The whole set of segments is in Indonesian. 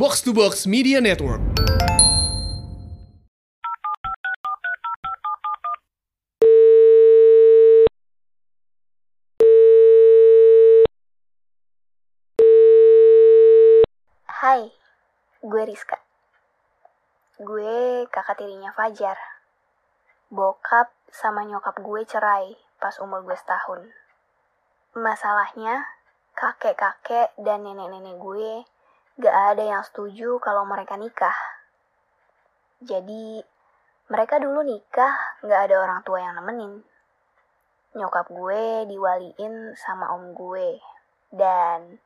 Box to Box Media Network. Hai, gue Rizka. Gue kakak tirinya Fajar. Bokap sama nyokap gue cerai pas umur gue setahun. Masalahnya, kakek-kakek dan nenek-nenek gue gak ada yang setuju kalau mereka nikah. Jadi, mereka dulu nikah gak ada orang tua yang nemenin. Nyokap gue diwaliin sama om gue. Dan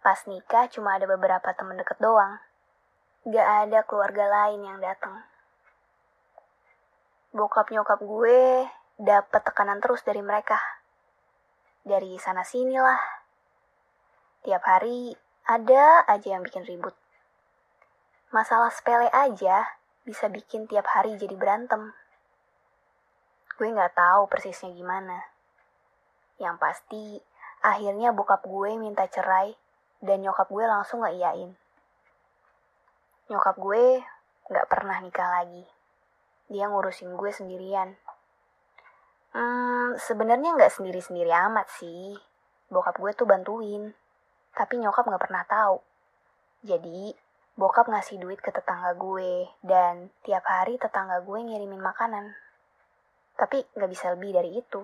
pas nikah cuma ada beberapa temen deket doang. Gak ada keluarga lain yang datang. Bokap nyokap gue dapet tekanan terus dari mereka. Dari sana sini lah. Tiap hari ada aja yang bikin ribut. Masalah sepele aja bisa bikin tiap hari jadi berantem. Gue gak tahu persisnya gimana. Yang pasti, akhirnya bokap gue minta cerai dan nyokap gue langsung gak iyain. Nyokap gue gak pernah nikah lagi. Dia ngurusin gue sendirian. Hmm, sebenarnya nggak sendiri-sendiri amat sih. Bokap gue tuh bantuin. Tapi nyokap gak pernah tahu. Jadi, bokap ngasih duit ke tetangga gue. Dan tiap hari tetangga gue ngirimin makanan. Tapi gak bisa lebih dari itu.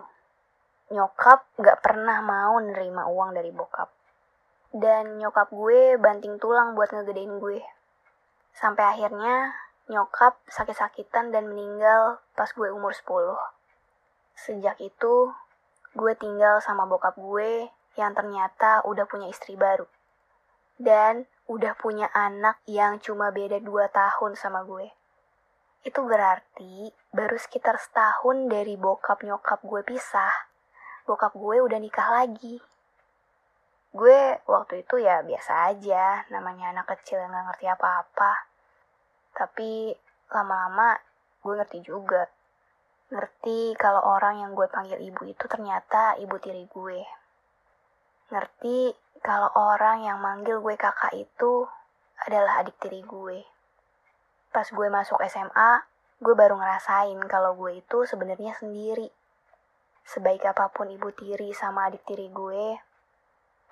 Nyokap gak pernah mau nerima uang dari bokap dan nyokap gue banting tulang buat ngegedein gue. Sampai akhirnya nyokap sakit-sakitan dan meninggal pas gue umur 10. Sejak itu, gue tinggal sama bokap gue yang ternyata udah punya istri baru. Dan udah punya anak yang cuma beda 2 tahun sama gue. Itu berarti baru sekitar setahun dari bokap nyokap gue pisah, bokap gue udah nikah lagi gue waktu itu ya biasa aja namanya anak kecil yang gak ngerti apa-apa tapi lama-lama gue ngerti juga ngerti kalau orang yang gue panggil ibu itu ternyata ibu tiri gue ngerti kalau orang yang manggil gue kakak itu adalah adik tiri gue pas gue masuk SMA gue baru ngerasain kalau gue itu sebenarnya sendiri sebaik apa pun ibu tiri sama adik tiri gue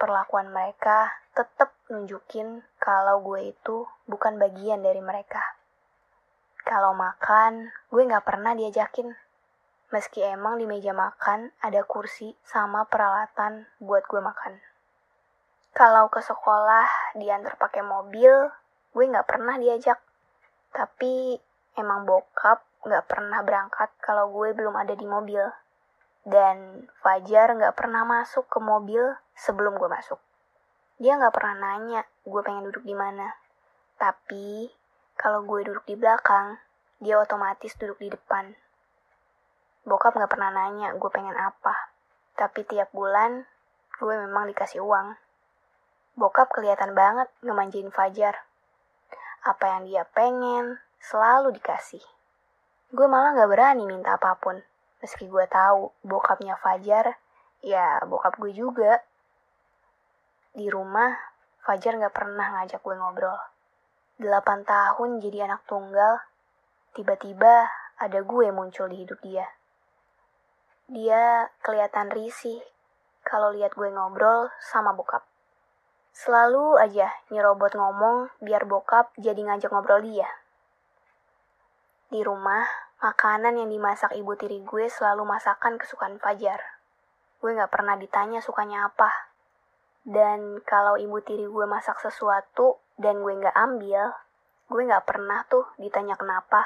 perlakuan mereka tetap nunjukin kalau gue itu bukan bagian dari mereka. Kalau makan, gue gak pernah diajakin. Meski emang di meja makan ada kursi sama peralatan buat gue makan. Kalau ke sekolah diantar pakai mobil, gue gak pernah diajak. Tapi emang bokap gak pernah berangkat kalau gue belum ada di mobil dan Fajar nggak pernah masuk ke mobil sebelum gue masuk. Dia nggak pernah nanya gue pengen duduk di mana. Tapi kalau gue duduk di belakang, dia otomatis duduk di depan. Bokap nggak pernah nanya gue pengen apa. Tapi tiap bulan gue memang dikasih uang. Bokap kelihatan banget ngemanjain Fajar. Apa yang dia pengen selalu dikasih. Gue malah nggak berani minta apa pun Meski gue tahu bokapnya Fajar, ya bokap gue juga. Di rumah, Fajar gak pernah ngajak gue ngobrol. Delapan tahun jadi anak tunggal, tiba-tiba ada gue muncul di hidup dia. Dia kelihatan risih kalau lihat gue ngobrol sama bokap. Selalu aja nyerobot ngomong biar bokap jadi ngajak ngobrol dia. Di rumah, Makanan yang dimasak ibu tiri gue selalu masakan kesukaan Fajar. Gue gak pernah ditanya sukanya apa. Dan kalau ibu tiri gue masak sesuatu dan gue gak ambil, gue gak pernah tuh ditanya kenapa.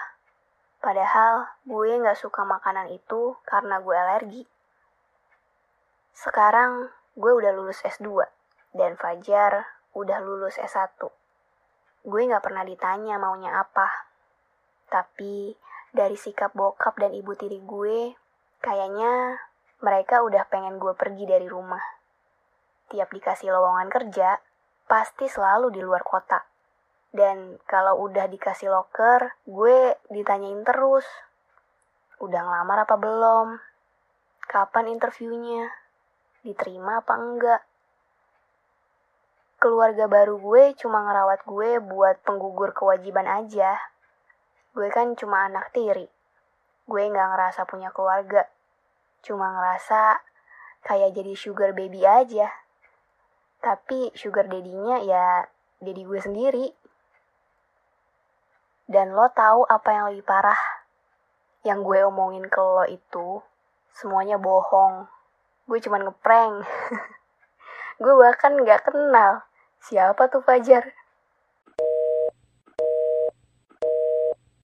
Padahal gue gak suka makanan itu karena gue alergi. Sekarang gue udah lulus S2 dan Fajar udah lulus S1. Gue gak pernah ditanya maunya apa. Tapi dari sikap bokap dan ibu tiri gue, kayaknya mereka udah pengen gue pergi dari rumah. Tiap dikasih lowongan kerja, pasti selalu di luar kota. Dan kalau udah dikasih loker, gue ditanyain terus. Udah ngelamar apa belum? Kapan interviewnya? Diterima apa enggak? keluarga baru gue cuma ngerawat gue buat penggugur kewajiban aja. Gue kan cuma anak tiri. Gue nggak ngerasa punya keluarga. Cuma ngerasa kayak jadi sugar baby aja. Tapi sugar daddy-nya ya daddy gue sendiri. Dan lo tahu apa yang lebih parah? Yang gue omongin ke lo itu semuanya bohong. Gue cuma ngeprank. gue bahkan gak kenal siapa tuh Fajar.